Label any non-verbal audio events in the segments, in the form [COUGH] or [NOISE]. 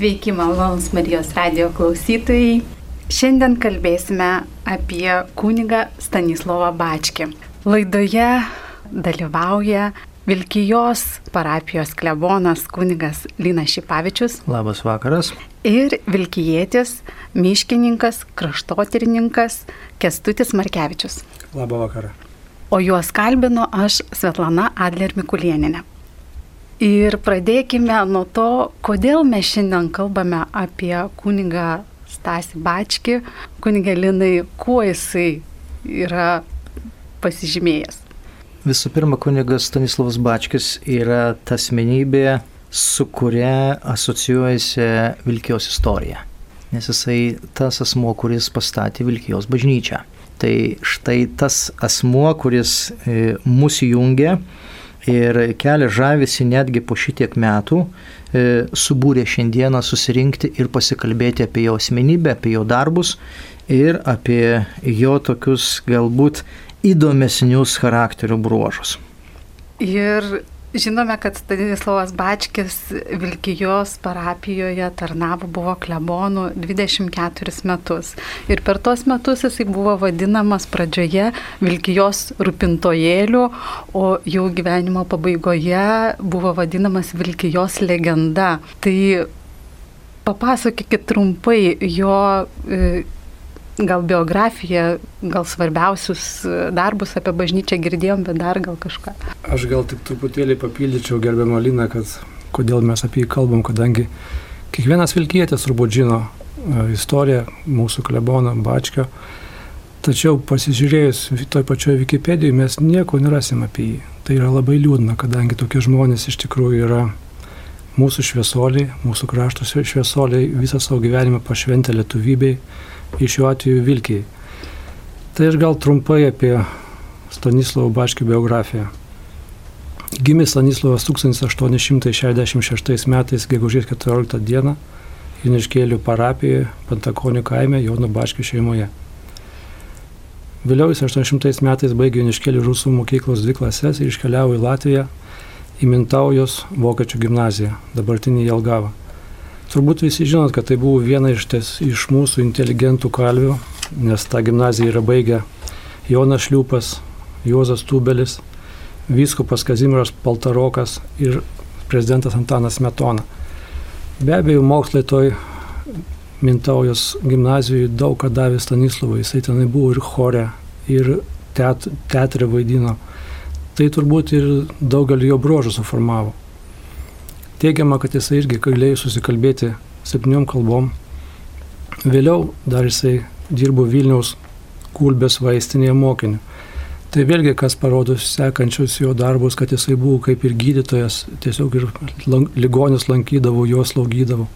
Sveiki, malonus Marijos radio klausytojai. Šiandien kalbėsime apie kunigą Stanislavą Bačkį. Laidoje dalyvauja Vilkijos parapijos klebonas kunigas Lina Šipavičius. Labas vakaras. Ir Vilkijėtis, miškininkas, kraštotyrininkas Kestutis Markevičius. Labą vakarą. O juos kalbinu aš Svetlana Adler Mikulieninė. Ir pradėkime nuo to, kodėl mes šiandien kalbame apie kunigą Stasį Bačkį. Kunigė Linai, kuo jisai yra pasižymėjęs? Visų pirma, kunigas Stanislavas Bačkis yra ta asmenybė, su kuria asocijuojasi Vilkijos istorija. Nes jisai tas asmuo, kuris pastatė Vilkijos bažnyčią. Tai štai tas asmuo, kuris e, mūsų jungia, ir kelia žavisi netgi po šitiek metų, e, subūrė šiandieną susirinkti ir pasikalbėti apie jo asmenybę, apie jo darbus ir apie jo tokius galbūt įdomesnius charakterio bruožus. Ir Žinome, kad Stanislavas Bačkis Vilkijos parapijoje tarnavo, buvo klebonų 24 metus. Ir per tos metus jisai buvo vadinamas pradžioje Vilkijos rūpintojėliu, o jau gyvenimo pabaigoje buvo vadinamas Vilkijos legenda. Tai papasakokit trumpai jo e, gal biografiją, gal svarbiausius e, darbus apie bažnyčią girdėjom, bet dar gal kažką. Aš gal tik truputėlį papildyčiau gerbiamą Liną, kad kodėl mes apie jį kalbam, kadangi kiekvienas vilkietis turbūt žino e, istoriją mūsų klebono Bačkio, tačiau pasižiūrėjus toj pačioje Wikipedijoje mes nieko nerasim apie jį. Tai yra labai liūdna, kadangi tokie žmonės iš tikrųjų yra mūsų šviesoliai, mūsų krašto šviesoliai, visą savo gyvenimą pašventę lietuvybei iš šiuo atveju Vilkiai. Tai aš gal trumpai apie Stanislavą Baškį biografiją. Gimė Stanislavas 1866 metais, gegužės 14 dieną, Juniškėlių parapijoje, Pantakonių kaime, Jono Baškių šeimoje. Vėliau jis 800 metais baigė Juniškėlių rusų mokyklos dvi klases ir iškeliavo į Latviją, į Mintaujos vokiečių gimnaziją, dabartinį Jelgavą. Turbūt visi žinot, kad tai buvo viena iš, ties, iš mūsų inteligentų kalvių, nes tą gimnaziją yra baigę Jonas Šliūpas, Juozas Tubelis, Vyskupas Kazimiras Paltarokas ir prezidentas Antanas Metona. Be abejo, mokslai toj Mintaujos gimnazijoje daug ką davė Stanislavui, jisai tenai buvo ir chore, ir teat, teatrė vaidino. Tai turbūt ir daugelį jo bruožų suformavo. Teigiama, kad jisai irgi galėjo susikalbėti septyniom kalbom. Vėliau dar jisai dirbo Vilniaus Kulbės vaistinėje mokiniu. Tai vėlgi, kas parodo sekančius jo darbus, kad jisai buvo kaip ir gydytojas, tiesiog ir ligonius lankydavo, juos slaugydavo.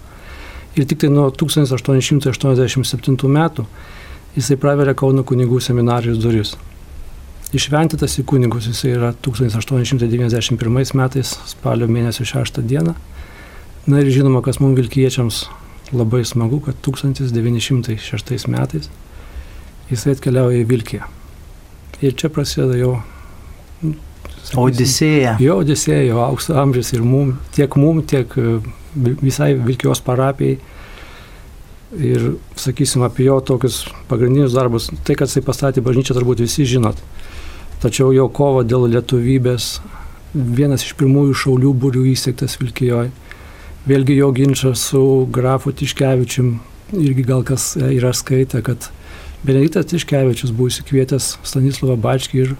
Ir tik tai nuo 1887 metų jisai praverė Kauno kunigų seminarijos duris. Išventytas į kunigus jis yra 1891 metais, spalio mėnesio 6 dieną. Na ir žinoma, kas mums vilkiečiams labai smagu, kad 1906 metais jisai atkeliauja į Vilkiją. Ir čia prasideda jo... Nu, Odisėja. Jo Odisėja, jo aukso amžius ir mum, tiek mum, tiek e, visai Vilkijos parapijai. Ir sakysim apie jo tokius pagrindinius darbus. Tai, kad jisai pastatė bažnyčią, turbūt visi žinot. Tačiau jo kova dėl lietuvybės, vienas iš pirmųjų šaulių būrių įsteigtas Vilkijoje. Vėlgi jo ginčas su grafu Tiškevičium, irgi gal kas yra skaitę, kad Benediktas Tiškevičius buvo įsikvietęs Stanislavą Bačkį ir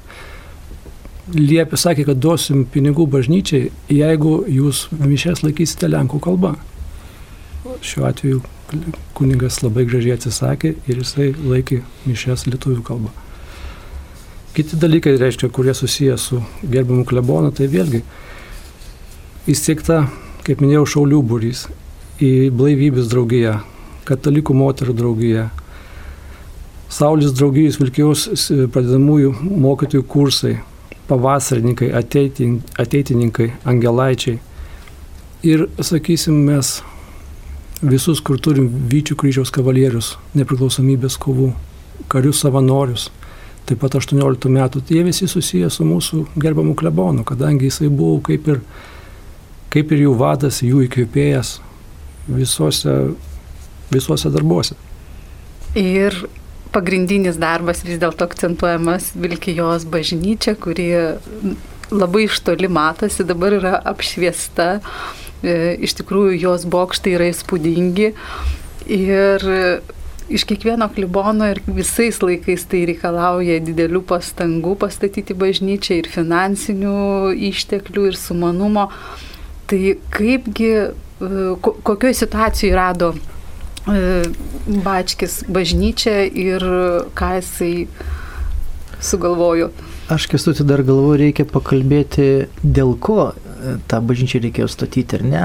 liepė, sakė, kad duosim pinigų bažnyčiai, jeigu jūs mišės laikysite lenkų kalbą. Šiuo atveju kuningas labai gražiai atsisakė ir jisai laikė mišės lietuvių kalbą. Kiti dalykai, reiškia, kurie susiję su gerbiamu klebonu, tai vėlgi įsteigta, kaip minėjau, šaulių būrys, į blaivybės draugiją, katalikų moterų draugiją, Saulės draugijos Vilkijos pradedamųjų mokytojų kursai, pavasarininkai, ateitin, ateitininkai, angelaičiai. Ir, sakysim, mes visus, kur turim Vyčių kryžiaus kavalierius, nepriklausomybės kovų, karius savanorius, taip pat 18 metų, tai jie visi susiję su mūsų gerbiamu klebonu, kadangi jisai buvo kaip ir, kaip ir jų vadas, jų įkvėpėjas, visuose, visuose darbuose. Ir pagrindinis darbas vis dėlto akcentuojamas Vilkijos bažnyčia, kuri labai iš toli matosi, dabar yra apšviesta. E, iš tikrųjų, jos bokštai yra įspūdingi. Ir iš kiekvieno klibono ir visais laikais tai reikalauja didelių pastangų pastatyti bažnyčią ir finansinių išteklių ir sumanumo. Tai kaipgi, e, kokioje situacijoje rado e, Bačkis bažnyčią ir ką jisai sugalvojo? Aš kestutį dar galvoju, reikia pakalbėti, dėl ko tą bažnyčią reikėjo statyti ar ne.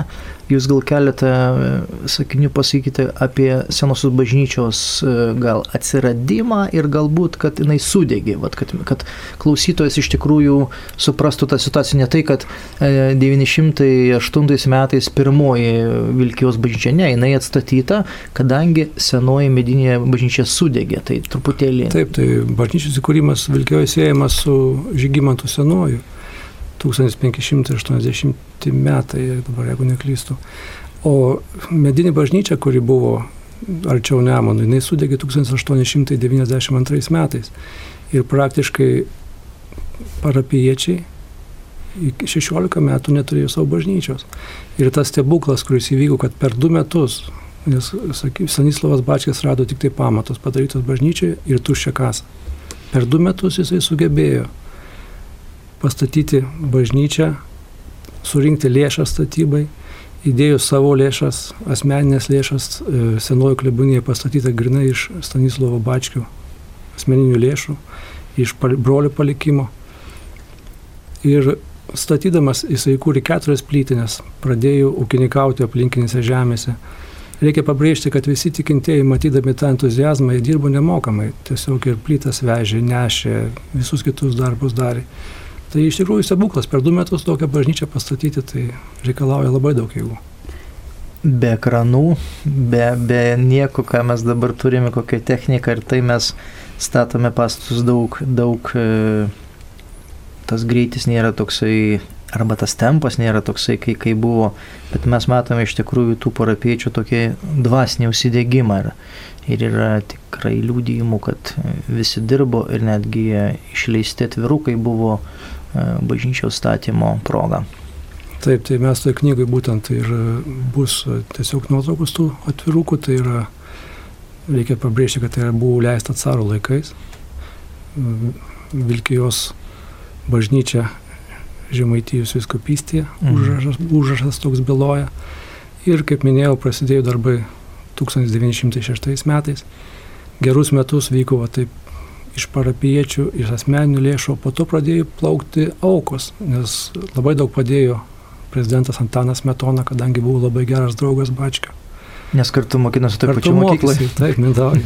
Jūs gal keletą e, sakinių pasakyti apie senosios bažnyčios e, gal atsiradimą ir galbūt, kad jinai sudegė, vat, kad, kad klausytojas iš tikrųjų suprastų tą situaciją. Ne tai, kad 908 e, metais pirmoji Vilkijos bažnyčia, ne, jinai atstatyta, kadangi senoji medinė bažnyčia sudegė. Tai truputėlį. Taip, tai bažnyčios įkūrimas Vilkijoje siejamas su Žygimantu senuoju. 1580 metai, dabar jeigu neklystu. O medinė bažnyčia, kuri buvo arčiau Nemonų, jinai sudegė 1892 metais. Ir praktiškai parapiečiai iki 16 metų neturėjo savo bažnyčios. Ir tas stebuklas, kuris įvyko, kad per du metus, nes saky, Stanislavas Bačkis rado tik tai pamatus padarytos bažnyčiai ir tuščią kasą. Per du metus jisai sugebėjo pastatyti bažnyčią, surinkti lėšas statybai, įdėjus savo lėšas, asmeninės lėšas, e, senojo klebūnėje pastatyta grinai iš Stanislovo Bačkio asmeninių lėšų, iš brolių palikimo. Ir statydamas jisai įkūrė keturias plytinės, pradėjo ūkininkauti aplinkinėse žemėse. Reikia pabrėžti, kad visi tikintieji, matydami tą entuzijazmą, jie dirbo nemokamai. Tiesiog ir plytas vežė, nešė, visus kitus darbus darė. Tai iš tikrųjų stebuklas, per du metus tokią bažnyčią pastatyti, tai reikalauja labai daug jėgų. Be ekranų, be, be nieko, ką mes dabar turime, kokią techniką ir tai mes statome pastatus daug, daug, e, tas greitis nėra toksai, arba tas tempas nėra toksai, kai, kai buvo, bet mes matome iš tikrųjų tų parapiečių tokį dvasinį užsidėgymą. Ir, ir yra tikrai liūdėjimų, kad visi dirbo ir netgi išleisti atvirukai buvo bažnyčios statymo proga. Taip, tai mes toje knygai būtent ir bus tiesiog nuotraukos tų atvirukų, tai yra, reikia pabrėžti, kad tai buvo leista caro laikais. Vilkijos bažnyčia Žemaitijos viskupystėje, mhm. užrašas, užrašas toks byloja. Ir kaip minėjau, prasidėjo darbai 1906 metais. Gerus metus vyko va, taip iš parapiečių, iš asmeninių lėšų, po to pradėjo plaukti aukos, nes labai daug padėjo prezidentas Antanas Metona, kadangi buvo labai geras draugas Bačkio. Nes kartu mokinosi taip pat mokyklai. Taip, mindauja.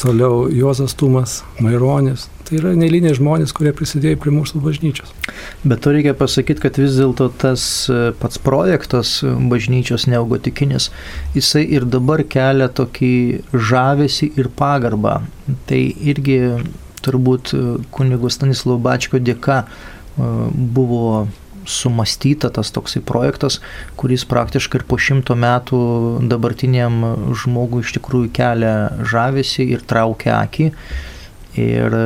Toliau Juozas Tumas, Maironis. Tai yra neįliniai žmonės, kurie prisidėjo prie mūsų bažnyčios. Bet to reikia pasakyti, kad vis dėlto tas e, pats projektas bažnyčios neogotikinis, jisai ir dabar kelia tokį žavesį ir pagarbą. Tai irgi turbūt e, kunigo Stanislau Bačko dėka e, buvo sumastyta tas toksai projektas, kuris praktiškai ir po šimto metų dabartiniam žmogui iš tikrųjų kelia žavesi ir traukia akį. Ir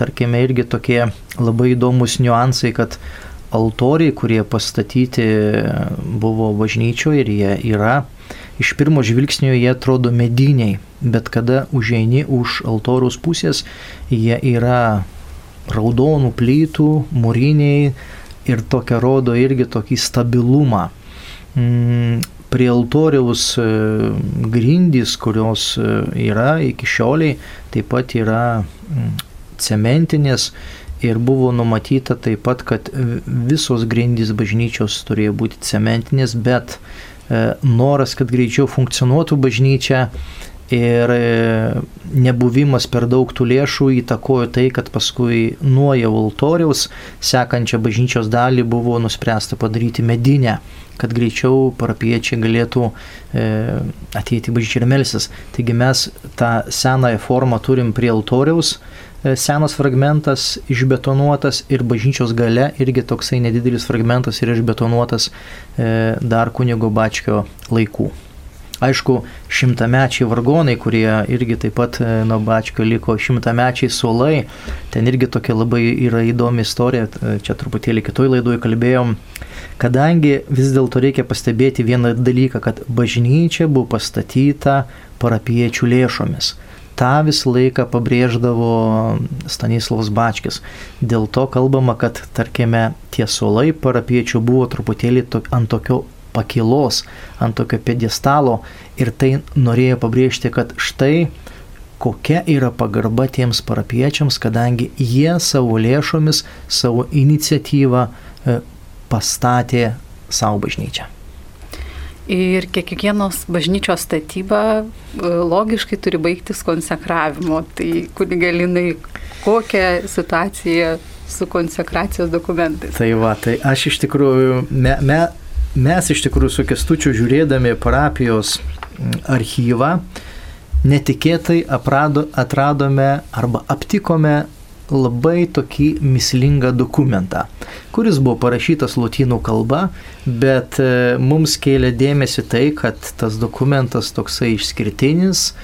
tarkime irgi tokie labai įdomus niuansai, kad altoriai, kurie pastatyti buvo bažnyčioje ir jie yra, iš pirmo žvilgsnio jie atrodo mediniai, bet kada užeini už altoriaus pusės, jie yra raudonų plytų, mūriniai, ir tokia rodo irgi tokį stabilumą. Mm, prie altoriaus e, grindys, kurios e, yra iki šioliai, taip pat yra mm, cementinės ir buvo numatyta taip pat, kad visos grindys bažnyčios turėjo būti cementinės, bet e, noras, kad greičiau funkcionuotų bažnyčia, Ir e, nebuvimas per daug tų lėšų įtakojo tai, kad paskui nuo jau altoriaus sekančią bažnyčios dalį buvo nuspręsta padaryti medinę, kad greičiau parapiečiai galėtų e, ateiti į bažnyčią ir melsis. Taigi mes tą senąją formą turim prie altoriaus, e, senas fragmentas išbetonuotas ir bažnyčios gale irgi toksai nedidelis fragmentas yra išbetonuotas e, dar kunigo Bačkio laikų. Aišku, šimtamečiai vargonai, kurie irgi taip pat e, nuo Bačkio liko šimtamečiai suolai, ten irgi tokia labai yra įdomi istorija, e, čia truputėlį kitoj laidoje kalbėjom, kadangi vis dėlto reikia pastebėti vieną dalyką, kad bažnyčia buvo pastatyta parapiečių lėšomis. Ta visą laiką pabrėždavo Stanislavas Bačkis. Dėl to kalbama, kad, tarkime, tie suolai parapiečių buvo truputėlį to, ant tokio pakilos, ant tokio pedestalo ir tai norėjo pabrėžti, kad štai kokia yra pagarba tiems parapiečiams, kadangi jie savo lėšomis, savo iniciatyvą e, pastatė savo bažnyčią. Ir kiekvienos bažnyčios statyba e, logiškai turi baigtis konsekravimo. Tai kunigalinai, kokia situacija su konsekracijos dokumentais? Tai va, tai aš iš tikrųjų, me, me, mes iš tikrųjų su kestučiu žiūrėdami parapijos archyvą netikėtai aprado, atradome arba aptikome labai tokį mislingą dokumentą, kuris buvo parašytas lotynų kalba, bet e, mums kėlė dėmesį tai, kad tas dokumentas toksai išskirtinis,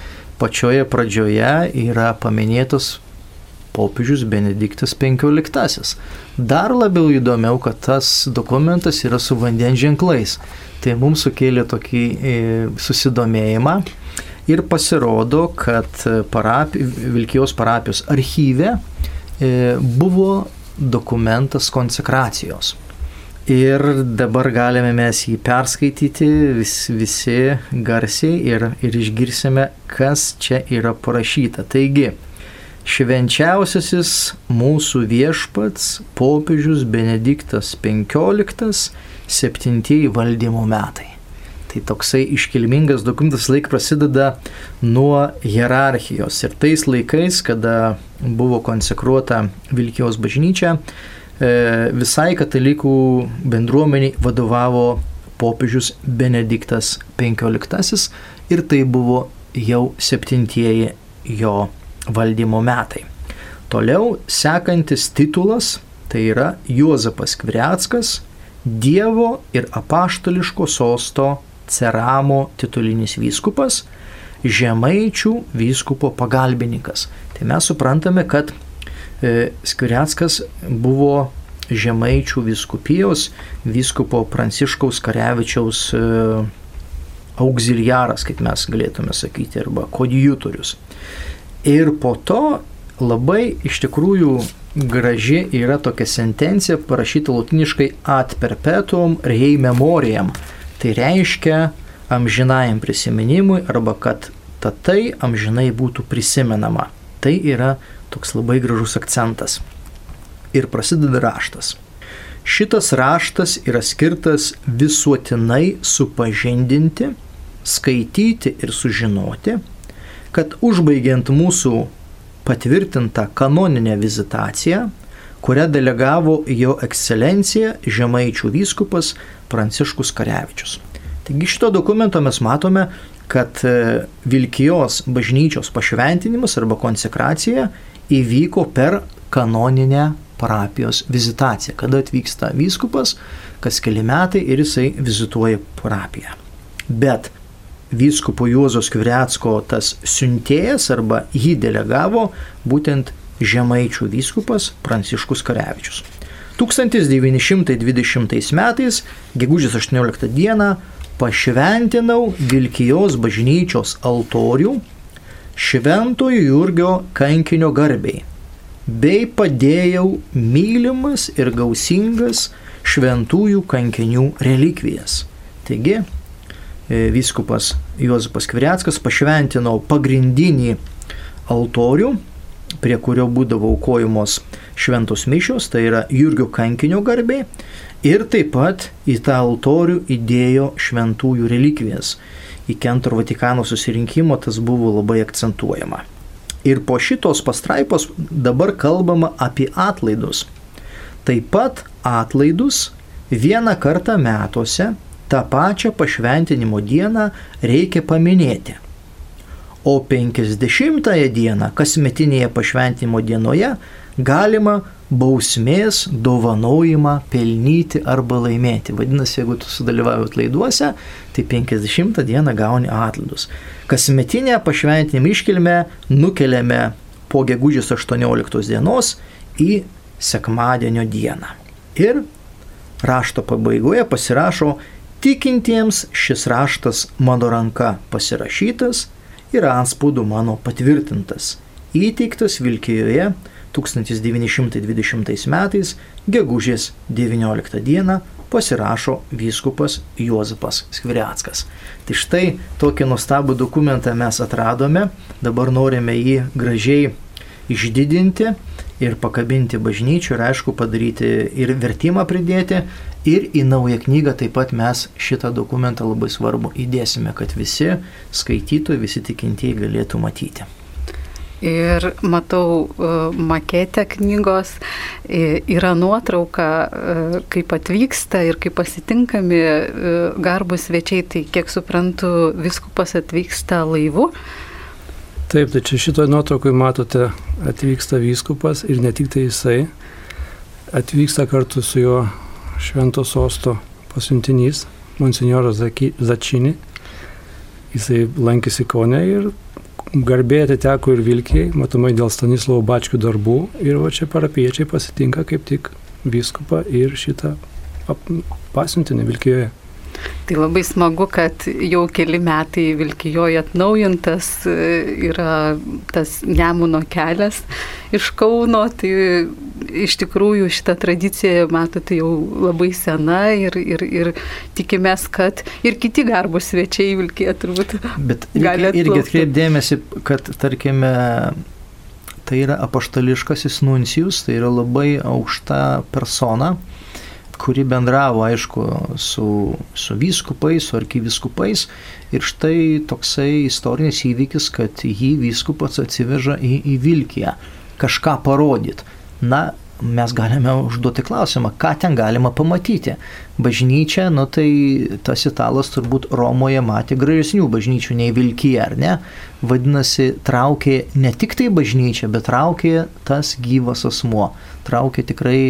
pačioje pradžioje yra paminėtos popiežius Benediktas XV. Dar labiau įdomiau, kad tas dokumentas yra su vandens ženklais. Tai mums sukėlė tokį e, susidomėjimą ir pasirodo, kad parapi, Vilkijos parapijos archyve e, buvo dokumentas konsekracijos. Ir dabar galime mes jį perskaityti vis, visi garsiai ir, ir išgirsime, kas čia yra parašyta. Taigi, švenčiausiasis mūsų viešpats popiežius Benediktas XV, septintieji valdymo metai. Tai toksai iškilmingas dokumentas laik prasideda nuo hierarchijos. Ir tais laikais, kada buvo konsekruota Vilkijos bažnyčia, e, visai katalikų bendruomeniai vadovavo popiežius Benediktas XV ir tai buvo jau septintieji jo valdymo metai. Toliau sekantis titulas tai yra Juozapas Kvriackas, Dievo ir apaštališko sosto Ceramo titulinis vyskupas, Žemaičių vyskupo pagalbininkas. Tai mes suprantame, kad e, Skviriackas buvo Žemaičių vyskupijos vyskupo Pranciškaus Karevičiaus e, auxiliaras, kaip mes galėtume sakyti, arba kodijutorius. Ir po to labai iš tikrųjų graži yra tokia sentencija parašyta latiniškai ad perpetuum rei memoriam. Tai reiškia amžinajam prisiminimui arba kad ta tai amžinai būtų prisimenama. Tai yra toks labai gražus akcentas. Ir prasideda raštas. Šitas raštas yra skirtas visuotinai supažindinti, skaityti ir sužinoti, kad užbaigiant mūsų patvirtintą kanoninę vizitaciją, kurią delegavo jo ekscelencija Žemaičių vyskupas Pranciškus Karevičius. Taigi šito dokumento mes matome, kad e, Vilkijos bažnyčios pašventinimas arba konsekracija įvyko per kanoninę parapijos vizitaciją, kada atvyksta vyskupas, kas keli metai ir jisai vizituoja parapiją. Bet vyskupo Juozos Kviriacko tas siuntėjas arba jį delegavo būtent Žemaičių vyskupas Pranciškus Karevičius. 1920 metais, gegužės 18 dieną, pašventinau Vilkijos bažnyčios altorių Šventojo Jurgio kankinio garbiai, bei padėjau mylimas ir gausingas šventųjų kankinių relikvijas. Taigi, vyskupas Juozapas Kviriackas pašventino pagrindinį altorių, prie kurio būdavo aukojamos šventos mišios, tai yra Jurgio kankinio garbė, ir taip pat į tą altorių įdėjo šventųjų relikvijas. Iki antro Vatikano susirinkimo tas buvo labai akcentuojama. Ir po šitos pastraipos dabar kalbama apie atlaidus. Taip pat atlaidus vieną kartą metuose tą pačią pašventinimo dieną reikia paminėti. O 50 dieną kasmetinėje pašventinimo dienoje galima bausmės dovanojimą pelnyti arba laimėti. Vadinasi, jeigu tu sudalyvauji atlaiduose, tai 50 dieną gauni atlaidus. Kasmetinę pašventinimą iškilmę nukeliame po gegužės 18 dienos į sekmadienio dieną. Ir rašto pabaigoje pasirašo tikintiems šis raštas mano ranka pasirašytas ir anspaudu mano patvirtintas, įteiktas Vilkijoje 1920 metais, gegužės 19 dieną, pasirašo vyskupas Juozapas Skviriackas. Tai štai tokį nuostabų dokumentą mes atradome, dabar norime jį gražiai išdidinti ir pakabinti bažnyčių ir aišku padaryti ir vertimą pridėti. Ir į naują knygą taip pat mes šitą dokumentą labai svarbu įdėsime, kad visi skaitytojai, visi tikintieji galėtų matyti. Ir matau e, maketę knygos, yra nuotrauka, e, kaip atvyksta ir kaip pasitinkami e, garbus svečiai, tai kiek suprantu, viskupas atvyksta laivu. Taip, tai čia šitoje nuotraukoje matote, atvyksta vyskupas ir ne tik tai jisai, atvyksta kartu su juo švento sosto pasiuntinys, monsinjoras Začini. Jisai lankėsi Kaune ir garbė atiteko ir Vilkiai, matomai dėl Stanislovo Bačkių darbų ir va čia parapiečiai pasitinka kaip tik viskupą ir šitą pasiuntinį Vilkijoje. Tai labai smagu, kad jau keli metai Vilkijoje atnaujintas e, yra tas Nemuno kelias iš Kauno. Tai iš tikrųjų šita tradicija, matote, jau labai sena ir, ir, ir tikimės, kad ir kiti garbus svečiai Vilkija turbūt. Bet irgi atkreipdėmėsi, kad tarkime tai yra apaštališkasis nuncijus, tai yra labai aukšta persona, kuri bendravo, aišku, su, su vyskupais, su arkiviskupais. Ir štai toksai istorinis įvykis, kad jį vyskupas atsiveža į, į Vilkiją kažką parodyti. Na, mes galime užduoti klausimą, ką ten galima pamatyti. Bažnyčia, nu tai tas italas turbūt Romoje matė gražesnių bažnyčių nei Vilkyje, ar ne? Vadinasi, traukė ne tik tai bažnyčia, bet traukė tas gyvas asmuo. Traukė tikrai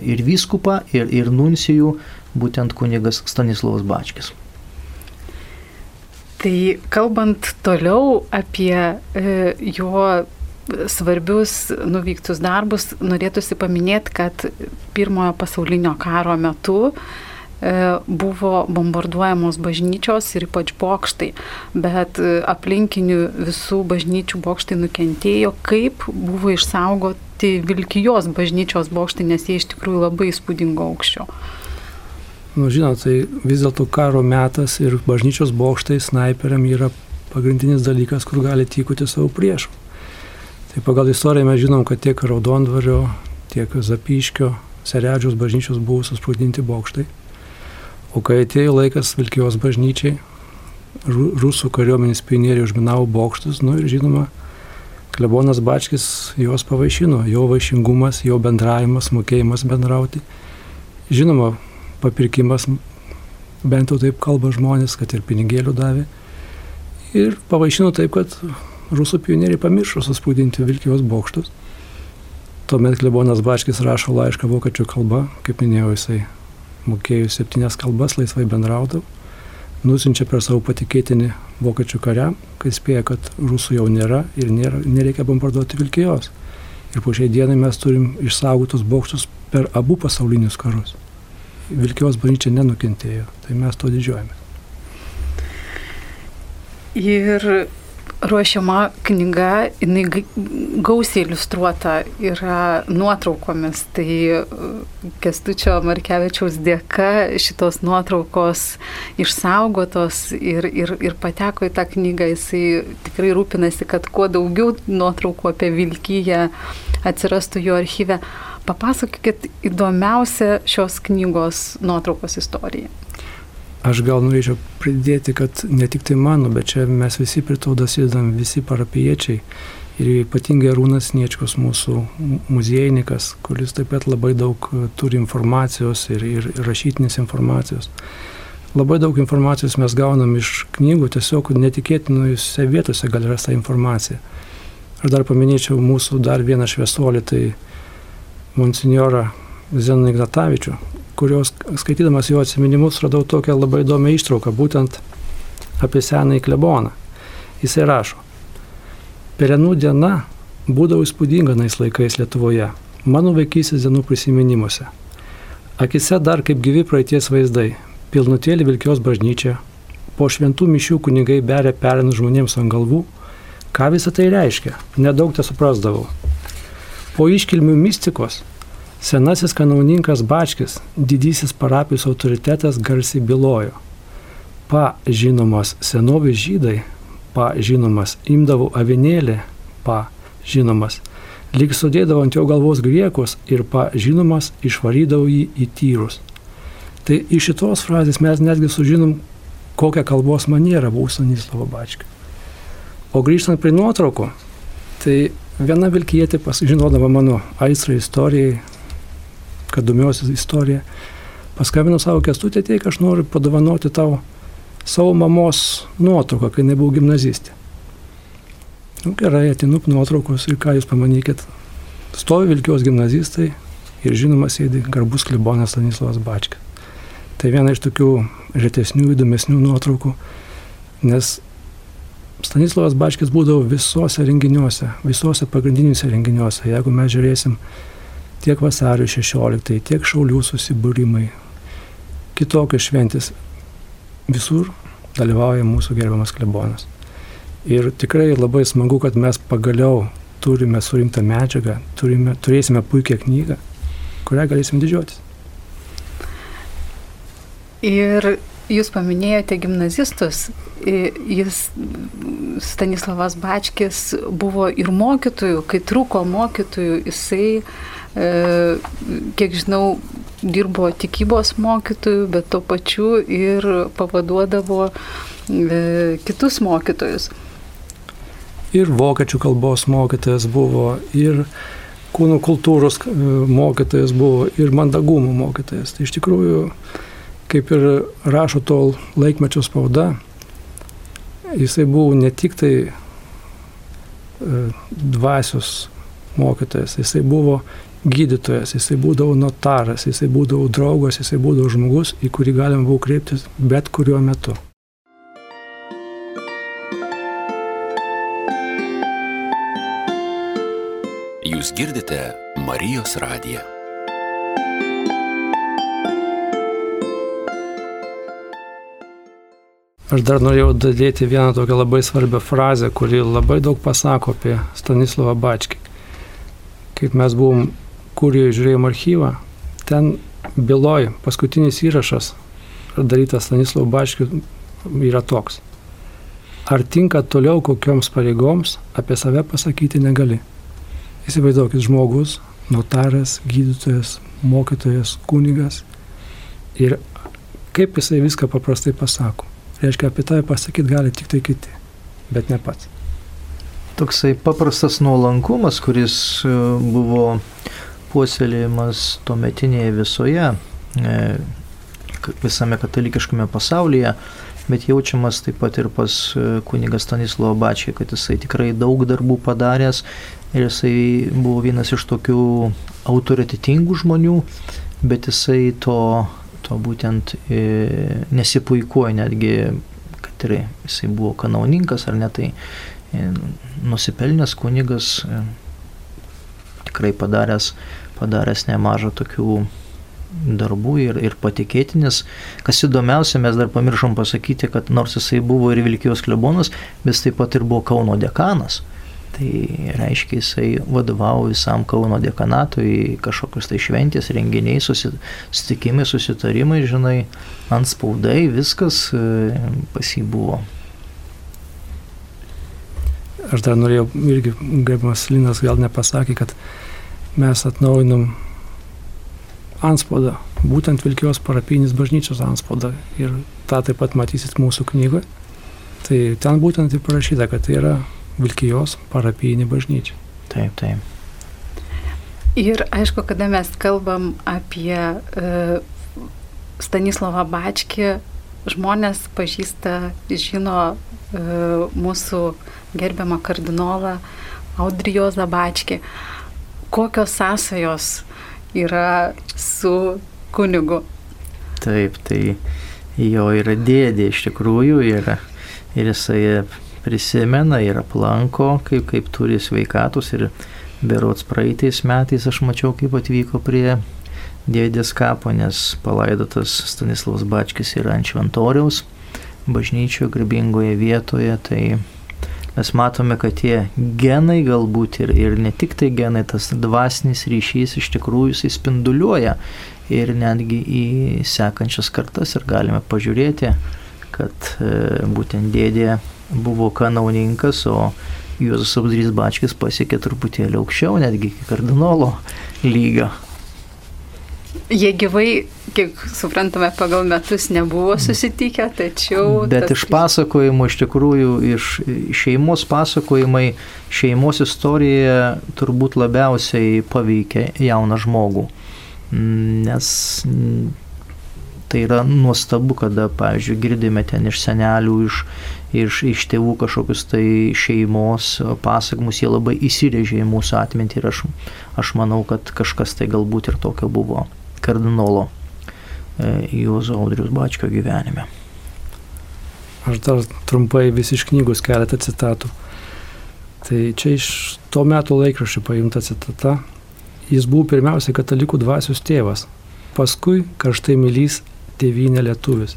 ir vyskupą, ir, ir nuncijų, būtent kunigas Stanislavas Bačkis. Tai kalbant toliau apie e, jo svarbius nuveiktus darbus norėtųsi paminėti, kad pirmojo pasaulinio karo metu e, buvo bombarduojamos bažnyčios ir ypač bokštai, bet e, aplinkinių visų bažnyčių bokštai nukentėjo, kaip buvo išsaugoti Vilkijos bažnyčios bokštai, nes jie iš tikrųjų labai įspūdingo aukščio. Nu, žinot, tai vis dėlto karo metas ir bažnyčios bokštai snaiperiam yra pagrindinis dalykas, kur gali tykoti savo priešų. Tai pagal istoriją mes žinom, kad tiek Raudondvario, tiek Zapyškio, Seredžiaus bažnyčios buvo susprūdinti bokštai. O kai atėjo laikas Vilkijos bažnyčiai, rusų kariuomenės pionieriai užminavo bokštus, nu ir žinoma, klebonas Bačkis juos pavaišino, jo vaišingumas, jo bendravimas, mokėjimas bendrauti. Žinoma, papirkimas, bent jau taip kalba žmonės, kad ir pinigėlių davė. Ir pavaišino taip, kad rusų pionieriai pamiršo suspūdinti Vilkijos bokštus. Tuomet klebonas Bačkis rašo laišką vokiečių kalba, kaip minėjau, jisai mokėjo septynias kalbas, laisvai bendraudavo, nusinčia per savo patikėtinį vokiečių kariam, kai spėja, kad rusų jau nėra ir nėra, nereikia bombarduoti Vilkijos. Ir po šiai dienai mes turim išsaugotus bokštus per abu pasaulinius karus. Vilkijos bažnyčia nenukentėjo, tai mes to didžiuojame. Ir ruošiama knyga, jinai gausiai iliustruota yra nuotraukomis. Tai uh, Kestučio Markevičiaus dėka šitos nuotraukos išsaugotos ir, ir, ir pateko į tą knygą. Jisai tikrai rūpinasi, kad kuo daugiau nuotraukų apie Vilkyje atsirastų jo archyve. Papasakokit įdomiausią šios knygos nuotraukos istoriją. Aš gal norėčiau pridėti, kad ne tik tai mano, bet čia mes visi prie to dasidam, visi parapiečiai. Ir ypatingai Rūnas Niečkus, mūsų muziejininkas, kuris taip pat labai daug e, turi informacijos ir, ir rašytinės informacijos. labai daug informacijos mes gaunam iš knygų, tiesiog netikėtinose vietose gali rasti informaciją. Aš dar paminėčiau mūsų dar vieną šviesuolį, tai monsinjorą Zeną Ignatavičių, kurios skaitydamas jo atsiminimus radau tokią labai įdomią ištrauką, būtent apie senąjį kleboną. Jisai rašo, Perenų diena būdavo įspūdinga nais laikais Lietuvoje, mano vaikystės dienų prisiminimuose. Akise dar kaip gyvi praeities vaizdai, pilnutėlį Vilkios bažnyčia, po šventų mišių kunigai beria perinus žmonėms ant galvų, ką visą tai reiškia, nedaug te suprasdavau. Po iškilmių mistikos senasis kanauninkas Bačkis, didysis parapijos autoritetas garsiai bylojo. Pa žinomas senovės žydai, pa žinomas imdavo avinėlį, pa žinomas, lyg sudėdavo ant jo galvos griekus ir pa žinomas išvarydavo jį į tyrus. Tai iš šitos frazės mes netgi sužinom, kokią kalbos manierą buvo Stanislovo Bačkio. O grįžtant prie nuotraukų, tai viena vilkietė pasižinodama mano aistrą istorijai, kad domiuosi istoriją, paskambino savo kestutę, teik, aš noriu padovanoti tau savo mamos nuotrauką, kai nebuvau gimnazistė. Nu, gerai, atinu nuotraukos ir ką jūs pamanykit. Stovi Vilkios gimnazistai ir žinoma sėdi garbus klibonas Stanislavas Bačkis. Tai viena iš tokių retesnių, įdomesnių nuotraukų, nes Stanislavas Bačkis būdavo visuose renginiuose, visuose pagrindiniuose renginiuose. Jeigu mes žiūrėsim tiek vasario 16, tiek šaulių susibūrimai, kitokios šventės, visur dalyvauja mūsų gerbiamas klebonas. Ir tikrai labai smagu, kad mes pagaliau turime surinktą medžiagą, turime, turėsime puikią knygą, kurią galėsim didžiuotis. Ir jūs paminėjote gimnazistus. Jis, Stanislavas Bačkis, buvo ir mokytojų, kai trūko mokytojų, jisai, e, kiek žinau, dirbo tikybos mokytojų, bet tuo pačiu ir pavaduodavo e, kitus mokytojus. Ir vokiečių kalbos mokytojas buvo, ir kūno kultūros e, mokytojas buvo, ir mandagumo mokytojas. Tai iš tikrųjų kaip ir rašo tol laikmečio spauda, jisai buvo ne tik tai e, dvasios mokytojas, jisai buvo gydytojas, jisai būdavo notaras, jisai būdavo draugas, jisai būdavo žmogus, į kurį galima buvo kreiptis bet kuriuo metu. Jūs girdite Marijos radiją. Aš dar norėjau dadėti vieną tokią labai svarbią frazę, kuri labai daug pasako apie Stanislavą Bačkį. Kaip mes buvom, kurie žiūrėjom archyvą, ten byloj paskutinis įrašas darytas Stanislavų Bačkių yra toks. Ar tinka toliau kokioms pareigoms, apie save pasakyti negali. Įsivaizduokit žmogus, notaras, gydytojas, mokytojas, kunigas. Ir kaip jisai viską paprastai pasako. Reiškia, apie tave pasakyti gali tik tai kiti, bet ne pats. Toksai paprastas nuolankumas, kuris e, buvo puoselėjimas tuometinėje visoje, e, visame katalikiškame pasaulyje, bet jaučiamas taip pat ir pas e, kunigas Stanislovo Bačiai, kad jisai tikrai daug darbų padaręs ir jisai buvo vienas iš tokių autoritetingų žmonių, bet jisai to to būtent e, nesipuikuoja netgi, kad ir jisai buvo kanauninkas ar ne, tai nusipelnęs kunigas, tikrai padaręs, padaręs nemažą tokių darbų ir, ir patikėtinis. Kas įdomiausia, mes dar pamiršom pasakyti, kad nors jisai buvo ir Vilkijos klebonas, bet taip pat ir buvo Kauno dekanas. Tai reiškia, jisai vadovavo visam Kauno dekanatui, kažkokius tai šventės, renginiai, susitikimai, susitarimai, žinai, ant spaudai, viskas e, pas jį buvo. Aš dar norėjau, irgi gerbiamas Linas gal nepasakė, kad mes atnaujinom anspaudą, būtent Vilkijos parapinis bažnyčios anspaudą. Ir tą taip pat matysit mūsų knygoje. Tai ten būtent ir parašyta, kad tai yra Vilkijos parapijinė bažnyčia. Taip, taip. Ir aišku, kada mes kalbam apie e, Stanislavą Bačkį, žmonės pažįsta, žino e, mūsų gerbiamą kardinolą Audrijo Zabačkį. Kokios sąsajos yra su kunigu? Taip, tai jo yra dėdė iš tikrųjų yra, ir jisai prisimena ir aplanko, kaip, kaip turi sveikatus ir berots praeitais metais aš mačiau, kaip atvyko prie dėdės kapo, nes palaidotas Stanislavas Bačkis yra ant šventoriaus bažnyčioje, garbingoje vietoje, tai mes matome, kad tie genai galbūt ir, ir ne tik tai genai, tas dvasinis ryšys iš tikrųjų jisai spinduliuoja ir netgi į sekančias kartas ir galime pažiūrėti, kad e, būtent dėdė buvo kanauninkas, o Juozas Abdrys Bačkis pasiekė truputėlį aukščiau, netgi iki kardinolo lygio. Jie gyvai, kiek suprantame, pagal metus nebuvo susitikę, tačiau... Bet tas... iš pasakojimų, iš tikrųjų, iš šeimos pasakojimai, šeimos istorija turbūt labiausiai paveikia jauną žmogų. Nes tai yra nuostabu, kada, pavyzdžiui, girdime ten iš senelių, iš, iš, iš tėvų kažkokius tai šeimos pasakymus, jie labai įsirėžė į mūsų atmintį ir aš, aš manau, kad kažkas tai galbūt ir tokio buvo kardinolo e, Juozo Audrius Bačkio gyvenime. Aš dar trumpai vis iš knygos keletą citatų. Tai čia iš to metų laikraščio paimta citata. Jis buvo pirmiausia katalikų dvasios tėvas, paskui karštai mylys tėvynė lietuvis.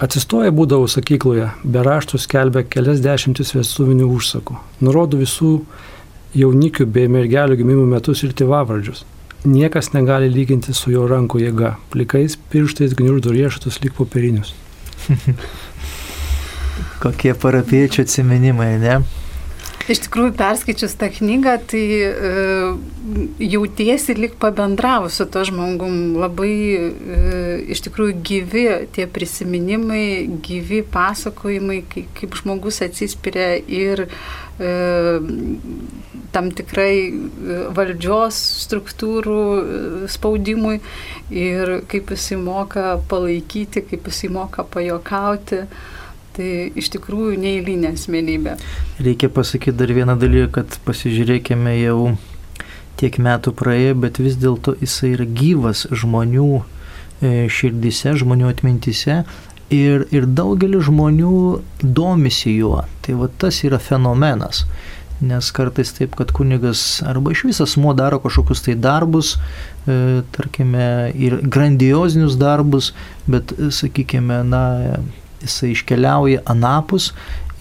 Atsistoję būdavau sakykloje, be raštų skelbė kelias dešimtis vestuvinių užsakų. Nurodo visų jaunikių bei mergelių gimimų metus ir tėvavardžius niekas negali lyginti su jo rankų jėga. Plikais pirštais gniuždo riešutus lyg popierinius. [LAUGHS] Kokie parapiečių atsiminimai, ne? Iš tikrųjų, perskaičius tą knygą, tai e, jautiesi lik pabendravus su to žmogum. Labai e, iš tikrųjų gyvi tie prisiminimai, gyvi pasakojimai, kaip, kaip žmogus atsispiria ir e, tam tikrai e, valdžios struktūrų e, spaudimui ir kaip jisai moka palaikyti, kaip jisai moka pajokauti. Tai iš tikrųjų neįlynė asmenybė. Reikia pasakyti dar vieną dalyką, kad pasižiūrėkime jau tiek metų praėjo, bet vis dėlto jisai yra gyvas žmonių e, širdise, žmonių atmintise ir, ir daugelis žmonių domisi juo. Tai va tas yra fenomenas. Nes kartais taip, kad kunigas arba iš visas muo daro kažkokius tai darbus, e, tarkime, ir grandiozinius darbus, bet, sakykime, na, jisai iškeliauja anapus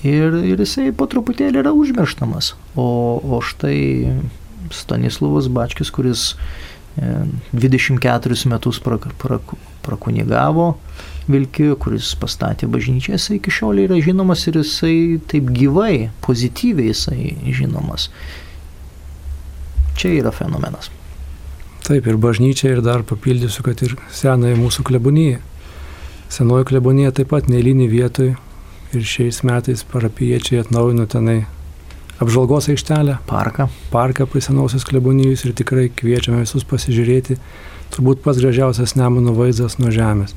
ir, ir jisai po truputėlį yra užmirštamas. O, o štai Stanislavas Bačkis, kuris 24 e, metus prak, prak, prakunigavo Vilkijoje, kuris pastatė bažnyčią, jisai iki šiol yra žinomas ir jisai taip gyvai, pozityviai jisai žinomas. Čia yra fenomenas. Taip, ir bažnyčia, ir dar papildysiu, kad ir senąją mūsų kleboniją. Senoji klebonija taip pat neįlinį vietoj ir šiais metais parapiečiai atnaujino tenai apžvalgos aikštelę. Parką. Parką prie senosios klebonijos ir tikrai kviečiame visus pasižiūrėti. Turbūt pats gražiausias Nemuno vaizdas nuo žemės.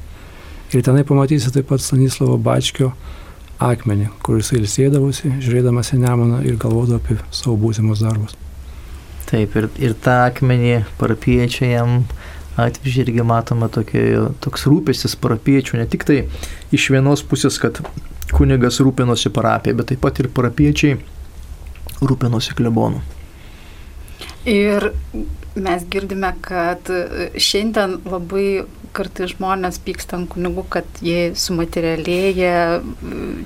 Ir tenai pamatysi taip pat Stanislavo Bačkio akmenį, kur jisai ilsėdavosi, žiūrėdamas į Nemuną ir galvodavo apie savo būsimus darbus. Taip, ir, ir tą akmenį parapiečiai jam atvežė irgi matome tokie, toks rūpestis parapiečių, ne tik tai iš vienos pusės, kad kunigas rūpinosi parapiją, bet taip pat ir parapiečiai rūpinosi klebonu. Ir mes girdime, kad šiandien labai kartai žmonės pyksta ant kunigų, kad jie sumaterialėja.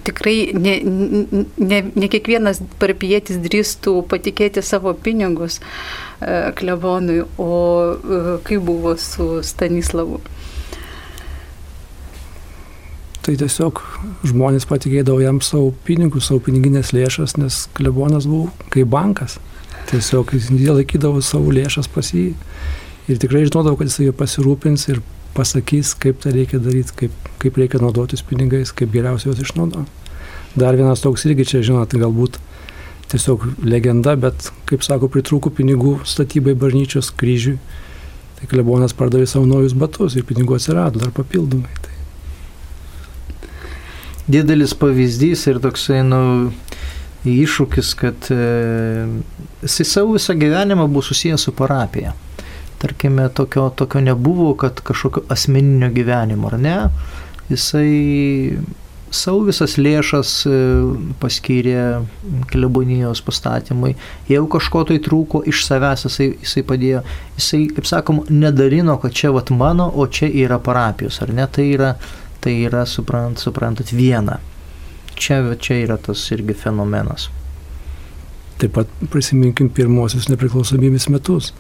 Tikrai ne, ne, ne kiekvienas parapietis drįstų patikėti savo pinigus. E, klebonui, o e, kaip buvo su Stanislavu? Tai tiesiog žmonės patikėdavo jam savo pinigus, savo piniginės lėšas, nes klebonas buvo kaip bankas. Tiesiog jie laikydavo savo lėšas pas jį ir tikrai žinodavo, kad jis jį pasirūpins ir pasakys, kaip tai reikia daryti, kaip, kaip reikia naudotis pinigais, kaip geriausiai juos išnaudoti. Dar vienas toks irgi čia, žinot, galbūt tiesiog legenda, bet, kaip sako, pritrūko pinigų statybai bažnyčios kryžiui. Tai klebonas pardavė savo naujus batus ir pinigų atsirado dar papildomai. Tai didelis pavyzdys ir toksai, nu, iššūkis, kad e, jisai savo visą gyvenimą buvo susijęs su parapija. Tarkime, tokio, tokio nebuvo, kad kažkokio asmeninio gyvenimo, ar ne? Jisai savo visas lėšas e, paskyrė klebonijos pastatymui. Jeigu kažko tai trūko iš savęs, jisai, jisai padėjo. Jisai, kaip sakom, nedarino, kad čia vat mano, o čia yra parapijos, ar ne? Tai yra, tai yra suprant, suprantat, viena. Čia, čia yra tas irgi fenomenas. Taip pat prisiminkim pirmosius nepriklausomybės metus.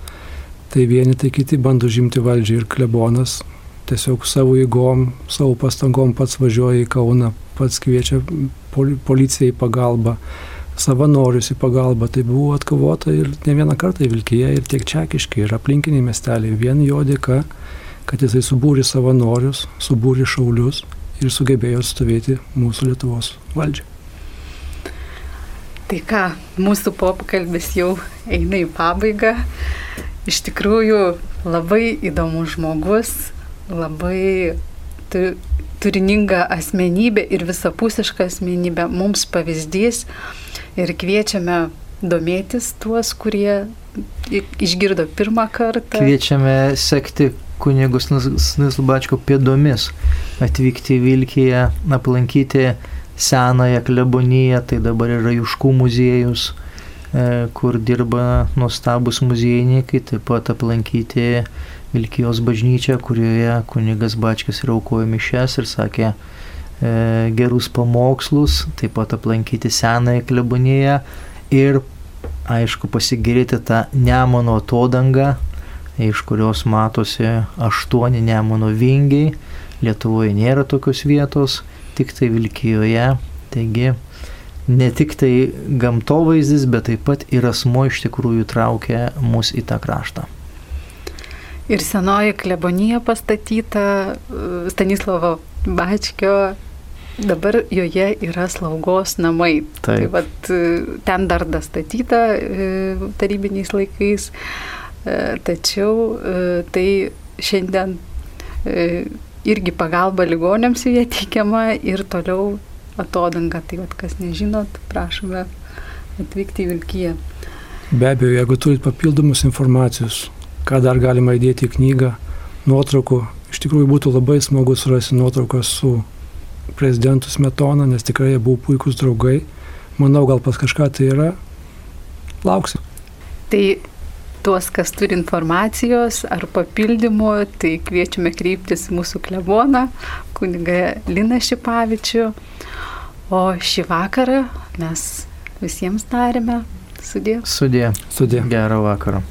Tai vieni, tai kiti bando žimti valdžią ir klebonas tiesiog savo įgom, savo pastangom pats važiuoja į Kauną, pats kviečia policiją į pagalbą, savanorius į pagalbą. Tai buvo atkovota ir ne vieną kartą Vilkyje ir tiek Čekiškai ir aplinkiniai miesteliai. Vien jo dėka, kad jisai subūrė savanorius, subūrė šaulius ir sugebėjo atstovėti mūsų Lietuvos valdžią. Tai ką, mūsų pokalbis jau eina į pabaigą. Iš tikrųjų labai įdomus žmogus, labai tu, turininga asmenybė ir visapusiška asmenybė, mums pavyzdys ir kviečiame domėtis tuos, kurie išgirdo pirmą kartą. Kviečiame sekti kunigus Snislubačko pėdomis, atvykti į Vilkiją, aplankyti senąją kleboniją, tai dabar yra Juškų muziejus, e, kur dirba nuostabus muziejininkai, taip pat aplankyti Vilkijos bažnyčią, kurioje kunigas Bačkis ir aukojo mišes ir sakė e, gerus pamokslus, taip pat aplankyti senąją kleboniją ir, aišku, pasigirėti tą Nemono atodangą, iš kurios matosi aštuoni Nemono vingiai. Lietuvoje nėra tokios vietos, tik tai Vilkijoje. Taigi, ne tik tai gamtovaizdis, bet taip pat ir asmo iš tikrųjų traukia mus į tą kraštą. Ir senoji klebonija pastatyta Stanislovo Bačkio, dabar joje yra slaugos namai. Taip. Tai vat, ten dar dastatyta e, tarybiniais laikais, tačiau e, tai šiandien irgi pagalba ligonėms joje teikiama ir toliau atodanga. Tai vat, kas nežinot, prašome atvykti į Vilkiją. Be abejo, jeigu turit papildomus informacijos, ką dar galima įdėti į knygą, nuotraukų. Iš tikrųjų būtų labai smagu surasti nuotraukas su prezidentu Smetona, nes tikrai jie buvo puikūs draugai. Manau, gal pas kažką tai yra. Lauksim. Tai tuos, kas turi informacijos ar papildymų, tai kviečiame kreiptis mūsų kleboną, kuniga Lina Šipavičių. O šį vakarą mes visiems tarėme. Sudė. Sudė. Sudė. Gerą vakarą.